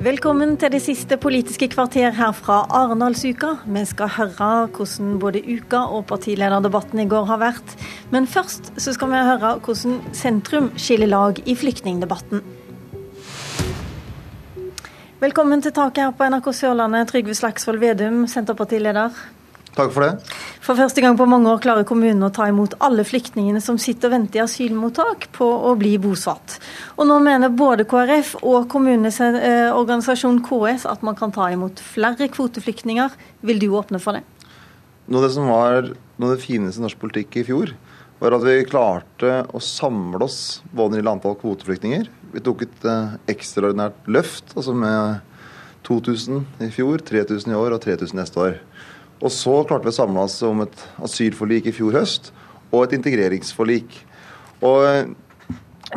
Velkommen til det siste Politiske kvarter her fra Arendalsuka. Vi skal høre hvordan både uka og partilederdebatten i går har vært. Men først så skal vi høre hvordan sentrum skiller lag i flyktningdebatten. Velkommen til taket her på NRK Sørlandet, Trygve Slagsvold Vedum, Senterpartileder. Takk for det. For første gang på mange år klarer kommunen å ta imot alle flyktningene som sitter og venter i asylmottak på å bli bosatt. Og nå mener både KrF og kommunenes eh, organisasjon KS at man kan ta imot flere kvoteflyktninger. Vil du åpne for det? Noe av det som var noe av det fineste i norsk politikk i fjor, var at vi klarte å samle oss både når det gjelder antall kvoteflyktninger. Vi tok et eh, ekstraordinært løft, altså med 2000 i fjor, 3000 i år og 3000 neste år. Og så klarte vi å samle oss om et asylforlik i fjor høst og et integreringsforlik. Og eh,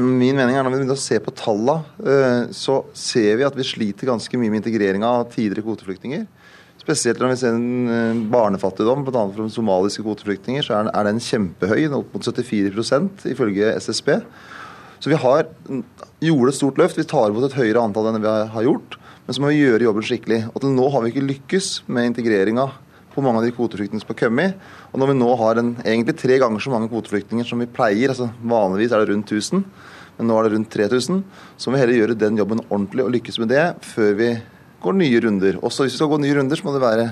min mening er Når vi begynner å se på tallene, eh, så ser vi at vi sliter ganske mye med integreringa av tidligere kvoteflyktninger. Spesielt når vi ser en eh, barnefattigdom, bl.a. for somaliske kvoteflyktninger, så er den kjempehøy, opp mot 74% ifølge SSB. Så vi har, gjorde et stort løft. Vi tar imot et høyere antall enn vi har gjort. Men så må vi gjøre jobben skikkelig. Og til nå har vi ikke lykkes med integreringa på mange av de kvoteflyktningene som har kommet. Og når vi nå har en, egentlig tre ganger så mange kvoteflyktninger som vi pleier, altså vanligvis er det rundt 1000, men nå er det rundt 3000, så må vi heller gjøre den jobben ordentlig og lykkes med det før vi går nye runder. Også hvis vi skal gå nye runder, så må det være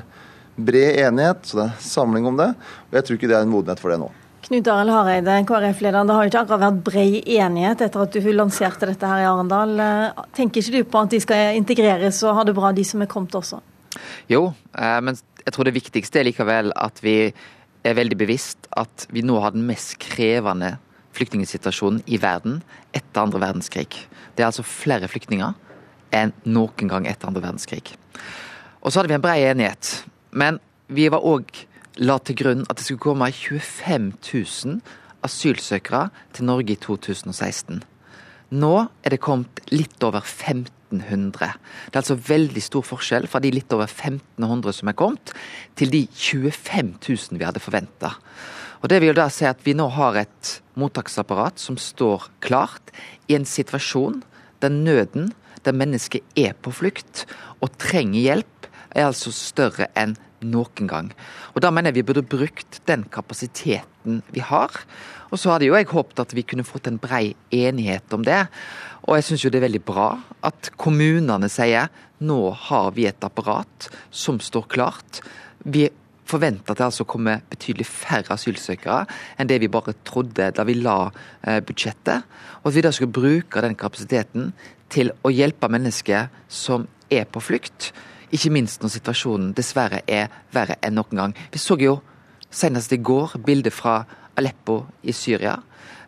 bred enighet, så det er samling om det. Og jeg tror ikke det er en modenhet for det nå. Knut Arild Hareide, KrF-leder. Det har jo ikke akkurat vært bred enighet etter at du lanserte dette her i Arendal. Tenker ikke du på at de skal integreres og ha det bra, de som er kommet også? Jo, eh, men jeg tror det viktigste er likevel at vi er veldig bevisst at vi nå har den mest krevende flyktningsituasjonen i verden etter andre verdenskrig. Det er altså flere flyktninger enn noen gang etter andre verdenskrig. Og så hadde vi en brei enighet, men vi var òg la til grunn at det skulle komme 25 000 asylsøkere til Norge i 2016. Nå er det kommet litt over 1500. Det er altså veldig stor forskjell fra de litt over 1500 som er kommet, til de 25 000 vi hadde forventa. Og Det vil jo da si at vi nå har et mottaksapparat som står klart i en situasjon der nøden, der mennesket er på flukt og trenger hjelp, er altså større enn noen gang. Og Da mener jeg vi burde brukt den kapasiteten vi har. Og så hadde jo jeg håpet at vi kunne fått en brei enighet om det. Og jeg syns jo det er veldig bra at kommunene sier nå har vi et apparat som står klart. Vi forventer at det altså kommer betydelig færre asylsøkere enn det vi bare trodde da vi la eh, budsjettet. Og at vi da skulle bruke den kapasiteten til å hjelpe mennesker som er på flukt. Ikke minst når situasjonen dessverre er verre enn noen gang. Vi så jo senest i går bilde fra Aleppo i Syria.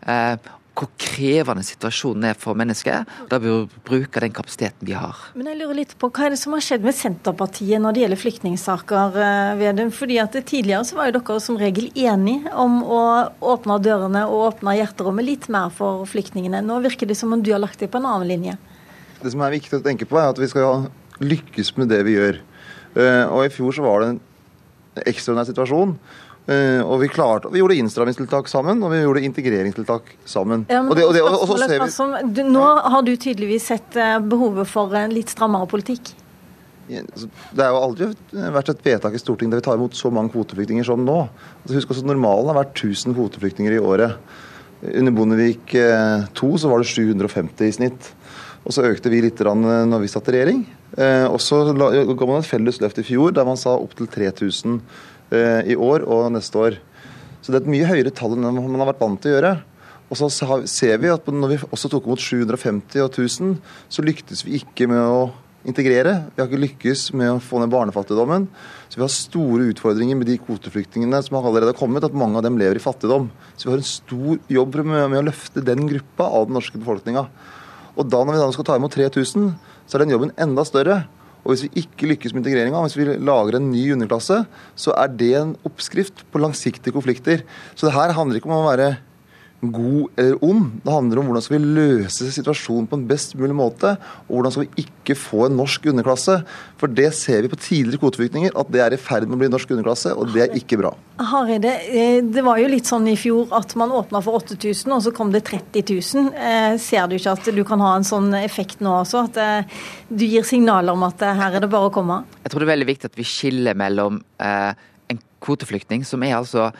Eh, hvor krevende situasjonen er for mennesker. Da bør vi bruke den kapasiteten vi har. Men jeg lurer litt på, Hva er det som har skjedd med Senterpartiet når det gjelder flyktningsaker? Eh, Vedum? Fordi at Tidligere så var jo dere som regel enige om å åpne dørene og åpne hjerterommet litt mer for flyktningene. Nå virker det som om du har lagt deg på en annen linje. Det som er viktig å tenke på, er at vi skal lykkes med det vi gjør. Eh, og I fjor så var det en ekstraordinær situasjon. Uh, og vi, klarte, vi gjorde innstrammingstiltak sammen, og vi gjorde integreringstiltak sammen. Ja, og det, og det, og, og vi... som, du, nå har du tydeligvis sett uh, behovet for en litt strammere politikk? Altså, det har jo aldri vært et vedtak i Stortinget der vi tar imot så mange kvoteflyktninger som nå. Altså, husk også Normalen har vært 1000 kvoteflyktninger i året. Under Bondevik II eh, så var det 750 i snitt. Og så økte vi litt når vi satt i regjering. Og så ga man et felles løft i fjor der man sa opptil 3000 Eh, i år og neste år. Så det er et mye høyere tall enn man har vært vant til å gjøre. Og så ser vi at når vi også tok imot 750 og 1000, så lyktes vi ikke med å integrere. Vi har ikke lykkes med å få ned barnefattigdommen. Så vi har store utfordringer med de kvoteflyktningene som har allerede kommet, at mange av dem lever i fattigdom. Så vi har en stor jobb med å løfte den gruppa av den norske befolkninga. Og da når vi da skal ta imot 3000, så er den jobben enda større. Og Hvis vi ikke lykkes med integreringa, hvis vi lager en ny underklasse, så er det en oppskrift på langsiktige konflikter. Så det her handler ikke om å være god eller ond. Det handler om hvordan skal vi løse situasjonen på en best mulig måte, og hvordan skal vi ikke få en norsk underklasse. For det ser vi på tidligere kvoteflyktninger, at det er i ferd med å bli en norsk underklasse, og det er ikke bra. Hareide, eh, det var jo litt sånn i fjor at man åpna for 8000, og så kom det 30 000. Eh, ser du ikke at du kan ha en sånn effekt nå også, at eh, du gir signaler om at her er det bare å komme? Jeg tror det er veldig viktig at vi skiller mellom en kvoteflyktning, som er altså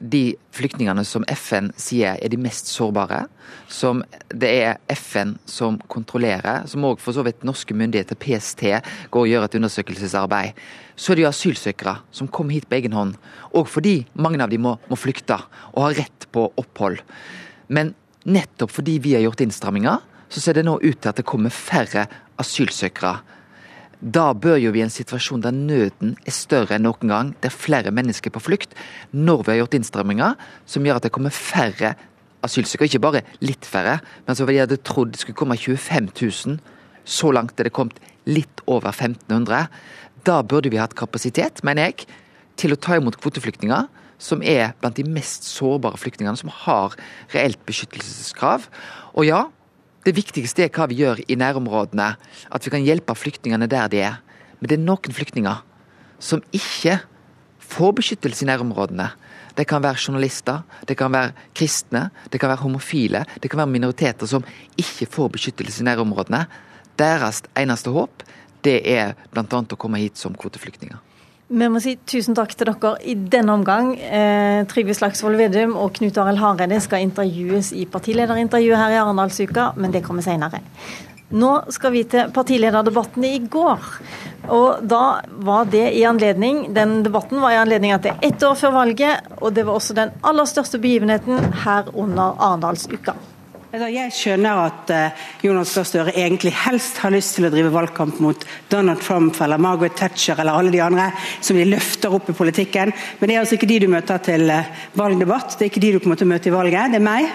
de flyktningene som FN sier er de mest sårbare, som det er FN som kontrollerer, som òg for så vidt norske myndigheter, PST, går og gjør et undersøkelsesarbeid, så er det jo asylsøkere som kommer hit på egen hånd. Og fordi mange av dem må, må flykte og har rett på opphold. Men nettopp fordi vi har gjort innstramminger, så ser det nå ut til at det kommer færre asylsøkere da bør jo vi i en situasjon der nøden er større enn noen gang, der flere mennesker er på flukt, når vi har gjort innstramminger som gjør at det kommer færre asylsøkere, ikke bare litt færre, men som vi hadde trodd det skulle komme 25 000. Så langt er det kommet litt over 1500. Da burde vi hatt kapasitet, mener jeg, til å ta imot kvoteflyktninger, som er blant de mest sårbare flyktningene, som har reelt beskyttelseskrav. Og ja, det viktigste er hva vi gjør i nærområdene. At vi kan hjelpe flyktningene der de er. Men det er noen flyktninger som ikke får beskyttelse i nærområdene. Det kan være journalister, det kan være kristne, det kan være homofile, det kan være minoriteter som ikke får beskyttelse i nærområdene. Deres eneste håp det er bl.a. å komme hit som kvoteflyktninger. Vi må si tusen takk til dere i denne omgang. Eh, Trygve Slagsvold Vedum og Knut Arild Hareide skal intervjues i partilederintervjuet her i Arendalsuka, men det kommer senere. Nå skal vi til partilederdebatten i går. Og da var det i anledning Den debatten var i anledning er ett år før valget, og det var også den aller største begivenheten her under Arendalsuka. Jeg skjønner at eh, Jonas Gahr Støre egentlig helst har lyst til å drive valgkamp mot Donald Trump eller Margaret Thatcher eller alle de andre som de løfter opp i politikken, men det er altså ikke de du møter til eh, valgdebatt. Det er ikke de du kommer til å møte i valget, det er meg.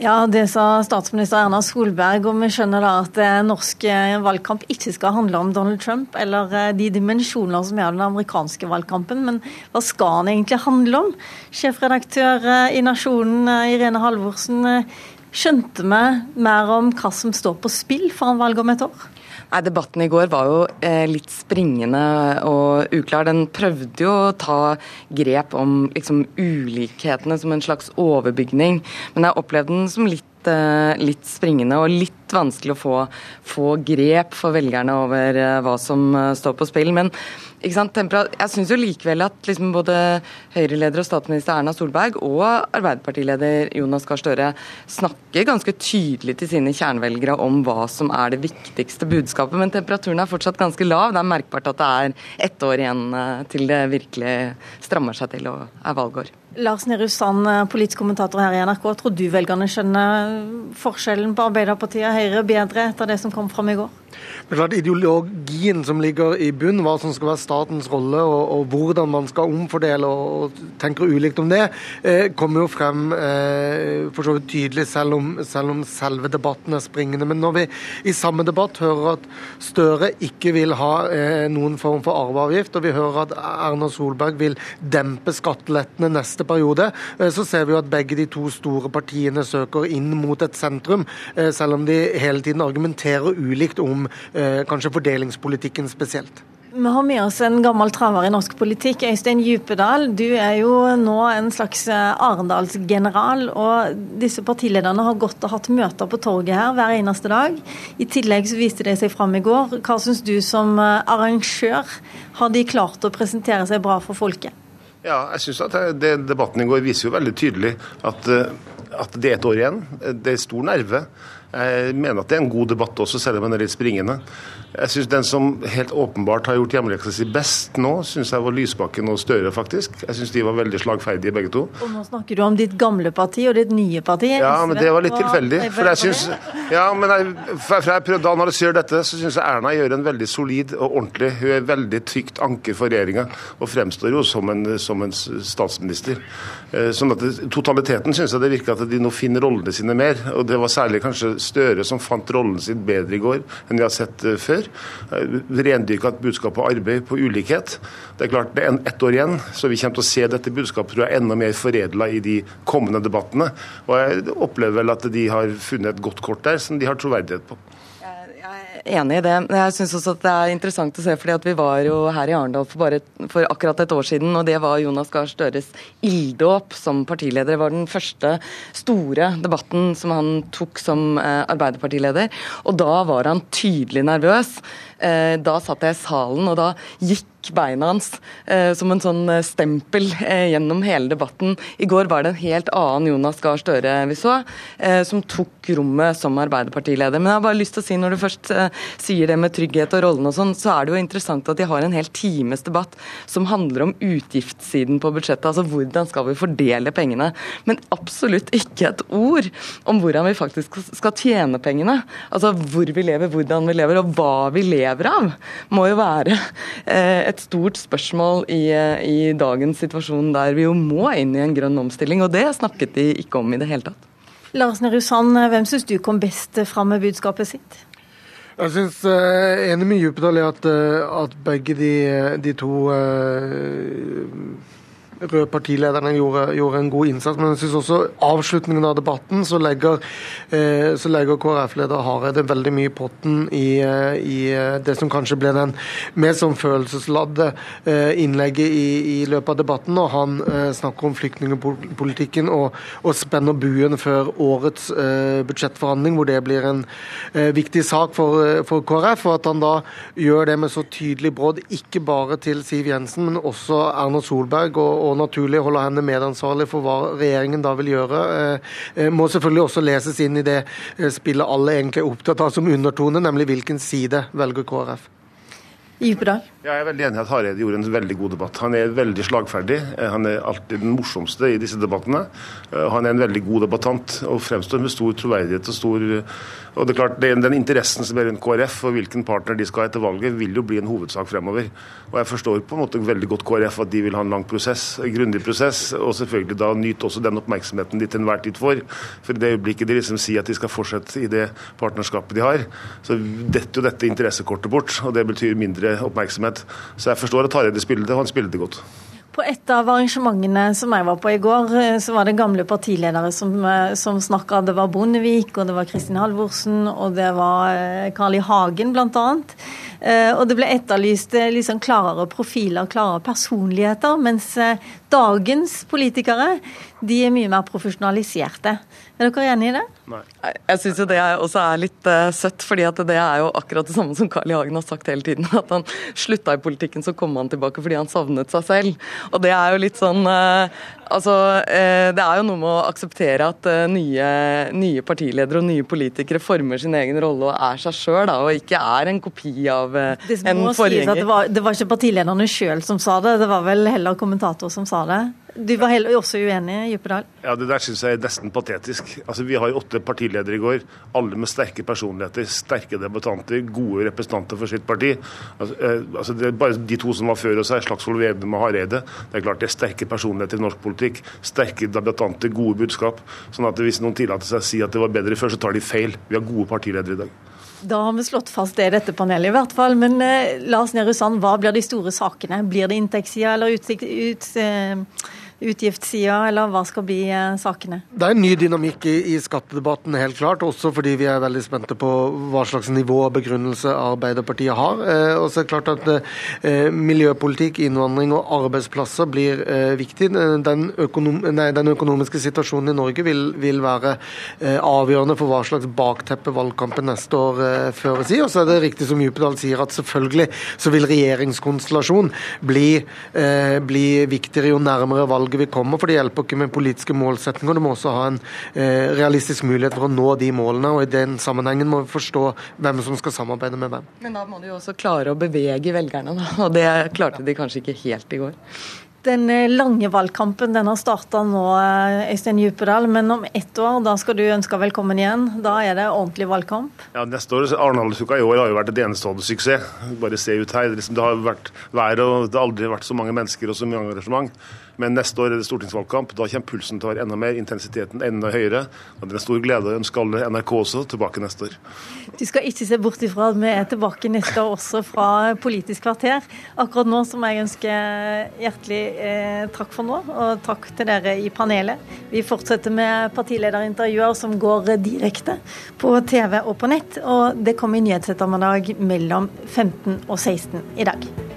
Ja, Det sa statsminister Erna Solberg, og vi skjønner da at eh, norsk valgkamp ikke skal handle om Donald Trump eller de dimensjoner som er den amerikanske valgkampen. Men hva skal den egentlig handle om? Sjefredaktør i Nasjonen, Irene Halvorsen. Skjønte vi mer om hva som står på spill foran valget om et år? Nei, Debatten i går var jo eh, litt springende og uklar. Den prøvde jo å ta grep om liksom, ulikhetene som en slags overbygning, men jeg opplevde den som litt Eh, litt springende og litt vanskelig å få, få grep for velgerne over eh, hva som eh, står på spill. Men jeg syns jo likevel at liksom både Høyre-leder og statsminister Erna Solberg og Arbeiderpartileder Jonas Gahr Støre snakker ganske tydelig til sine kjernevelgere om hva som er det viktigste budskapet. Men temperaturen er fortsatt ganske lav. Det er merkbart at det er ett år igjen til det virkelig strammer seg til og er valgår. Lars Nehru Sand, eh, politisk kommentator her i NRK. Tror du velgerne skjønner forskjellen på Arbeiderpartiet og Høyre bedre etter det som kom fram i går? Men klart Ideologien som ligger i bunn, hva som skal være statens rolle og, og hvordan man skal omfordele og, og tenker ulikt om det, eh, kommer jo frem eh, for så vidt tydelig, selv om, selv om, selve debatten er springende. Men når vi i samme debatt hører at Støre ikke vil ha eh, noen form for arveavgift, og vi hører at Erna Solberg vil dempe skattelettene neste periode, eh, så ser vi jo at begge de to store partiene søker inn mot et sentrum, eh, selv om de hele tiden argumenterer ulikt om eh, kanskje fordelingspolitikken spesielt. Vi har med oss en gammel traver i norsk politikk. Øystein Djupedal, du er jo nå en slags eh, Arendalsgeneral. Og disse partilederne har gått og hatt møter på torget her hver eneste dag. I tillegg så viste de seg fram i går. Hva syns du som eh, arrangør? Har de klart å presentere seg bra for folket? Ja, jeg synes at det, Debatten i går viser jo veldig tydelig at, eh, at det er et år igjen. Det er stor nerve. Jeg mener at det er en god debatt også, selv om den er litt springende. Jeg synes Den som helt åpenbart har gjort hjemmeleksa si best nå, syns jeg var Lysbakken og Støre, faktisk. Jeg syns de var veldig slagferdige, begge to. Og Nå snakker du om ditt gamle parti og ditt nye parti. Ja, men det var litt tilfeldig. For jeg synes, ja, men jeg, for jeg prøvde å analysere dette, så syns jeg Erna gjør en veldig solid og ordentlig Hun er veldig trygt anker for regjeringa og fremstår jo som en, som en statsminister. Eh, sånn at Totaliteten syns jeg det virker at de nå finner rollene sine mer. og Det var særlig kanskje Støre som fant rollen sin bedre i går enn vi har sett eh, før. Rendyrka et budskap på arbeid, på ulikhet. Det er klart det er ett år igjen, så vi kommer til å se dette budskapet tror jeg, enda mer foredla i de kommende debattene. Og jeg opplever vel at de har funnet et godt kort der som de har troverdighet på enig i det. Jeg syns også at det er interessant å se, fordi at vi var jo her i Arendal for, bare, for akkurat et år siden, og det var Jonas Gahr Støres ilddåp som partileder. Det var den første store debatten som han tok som eh, Arbeiderpartileder, og da var han tydelig nervøs. Eh, da satt jeg i salen, og da gikk beina hans eh, som en sånn eh, stempel eh, gjennom hele debatten. I går var det en helt annen Jonas Gahr Støre vi så, som tok rommet som Arbeiderpartileder. Men jeg har bare lyst til å si, når du først sier det med trygghet og rollen og sånn, så er det jo interessant at de har en hel times debatt som handler om utgiftssiden på budsjettet. Altså hvordan skal vi fordele pengene. Men absolutt ikke et ord om hvordan vi faktisk skal tjene pengene. Altså hvor vi lever, hvordan vi lever og hva vi lever av, må jo være eh, et stort spørsmål i, i, dagens situasjon der vi jo må inn i en grønn omstilling, og det snakket de ikke om i det hele tatt. Lars Nehru Sand, hvem syns du kom best fram med budskapet sitt? Jeg syns uh, enig med Djupedal i at, uh, at, begge de, de to uh, røde partilederne gjorde, gjorde, en god innsats. Men jeg synes også avslutningen av debatten så legger, eh, legger KrF-leder Hareide veldig mye i potten i, eh, i, eh, det som kanskje ble den mer sånn følelsesladde eh, innlegget i, i, løpet av debatten. Og han eh, snakker om flyktningpolitikken og, og spenner buen før årets eh, budsjettforhandling, hvor det blir en viktig sak for, for, KrF. Og at han da gjør det med så tydelig brodd, ikke bare til Siv Jensen, men også Erna Solberg. og, og og naturlig holde henne medansvarlig for hva regjeringen da vil gjøre. Eh, eh, må selvfølgelig også leses inn i det eh, spillet alle egentlig er opptatt av som undertone, nemlig hvilken side velger KrF. Djupedal? Ja, jeg er veldig enig i at Hareide gjorde en veldig god debatt. Han er veldig slagferdig. Han er alltid den morsomste i disse debattene. Han er en veldig god debattant og fremstår med stor troverdighet og stor og det er klart, Den interessen som er rundt KrF og hvilken partner de skal ha etter valget, vil jo bli en hovedsak fremover. Og Jeg forstår på en måte veldig godt KrF at de vil ha en lang prosess, en grundig prosess, og selvfølgelig da nyte også den oppmerksomheten de til enhver tid får. For i det øyeblikket de liksom sier at de skal fortsette i det partnerskapet de har, så detter jo dette interessekortet bort, og det betyr mindre oppmerksomhet. Så jeg forstår at Hareide spiller det, og han spiller det godt. På et av arrangementene som jeg var på i går, eh, så var det gamle partiledere som, eh, som snakka. Det var Bondevik, og det var Kristin Halvorsen, og det var eh, Carl I. Hagen bl.a. Og det ble etterlyst liksom klarere profiler, klarere personligheter, mens dagens politikere de er mye mer profesjonaliserte. Er dere enig i det? Nei. Jeg syns jo det også er litt uh, søtt, fordi at det er jo akkurat det samme som Carl I. Hagen har sagt hele tiden. At han slutta i politikken, så kom han tilbake fordi han savnet seg selv. Og det er jo litt sånn uh, Altså, uh, det er jo noe med å akseptere at nye, nye, partiledere og nye politikere former sin egen rolle og er seg sjøl, og ikke er en kopi av en forgjenger. Det var, det var ikke partilederne sjøl som sa det, det var vel heller kommentator som sa det? Du var heller også uenig, Djupedal? Ja, Det der syns jeg er nesten patetisk. Altså, Vi har jo åtte partiledere i går, alle med sterke personligheter, sterke debattanter, gode representanter for sitt parti. Altså, eh, altså det er Bare de to som var før oss her, Slagsvold Vedum og Hareide, det er klart det er sterke personligheter i norsk politikk. Sterke debattanter, gode budskap. sånn at Hvis noen tillater seg å si at det var bedre før, så tar de feil. Vi har gode partiledere i dag. Da har vi slått fast det i dette panelet, i hvert fall. Men eh, Lars Nehru Sand, hva blir de store sakene? Blir det inntektssida eller utsikt, ut, eh, utgiftssida, eller hva skal bli eh, sakene? Det er en ny dynamikk i, i, skattedebatten, helt klart. Også fordi vi er veldig spente på hva slags nivå og begrunnelse Arbeiderpartiet har. Eh, og så er det klart at eh, miljøpolitikk, innvandring og arbeidsplasser blir eh, viktig. Den, økonom, nei, den, økonomiske situasjonen i Norge vil, vil være eh, avgjørende for hva slags bakteppe valgkampen neste år eh, føres i. Og så er det riktig som Djupedal sier, at selvfølgelig så vil regjeringskonstellasjon bli, bli viktigere jo nærmere valg valget vi kommer, For det hjelper ikke med politiske målsetninger. Du må også ha en eh, realistisk mulighet for å nå de målene. og I den sammenhengen må vi forstå hvem som skal samarbeide med hvem. Men da må du jo også klare å bevege velgerne, da. Og det klarte de kanskje ikke helt i går. Den eh, lange valgkampen den har starta nå, eh, Øystein Djupedal. Men om ett år da skal du ønske velkommen igjen. Da er det ordentlig valgkamp? Ja, Neste år, Arendalsuka i år har jo vært et enestående suksess. Bare se ut her. Det har vært vær og det har aldri vært så mange mennesker og så mye engasjement. Men neste år er det stortingsvalgkamp. Da kommer pulsen til å være enda mer, intensiteten enda høyere. Og Det er en stor glede å ønske alle NRK også tilbake neste år. Du skal ikke se bort ifra at vi er tilbake neste år også fra Politisk kvarter. Akkurat nå så må jeg ønske hjertelig eh, takk for nå, og takk til dere i panelet. Vi fortsetter med partilederintervjuer som går direkte på TV og på nett. Og det kommer i Nyhetsettermiddag mellom 15 og 16 i dag.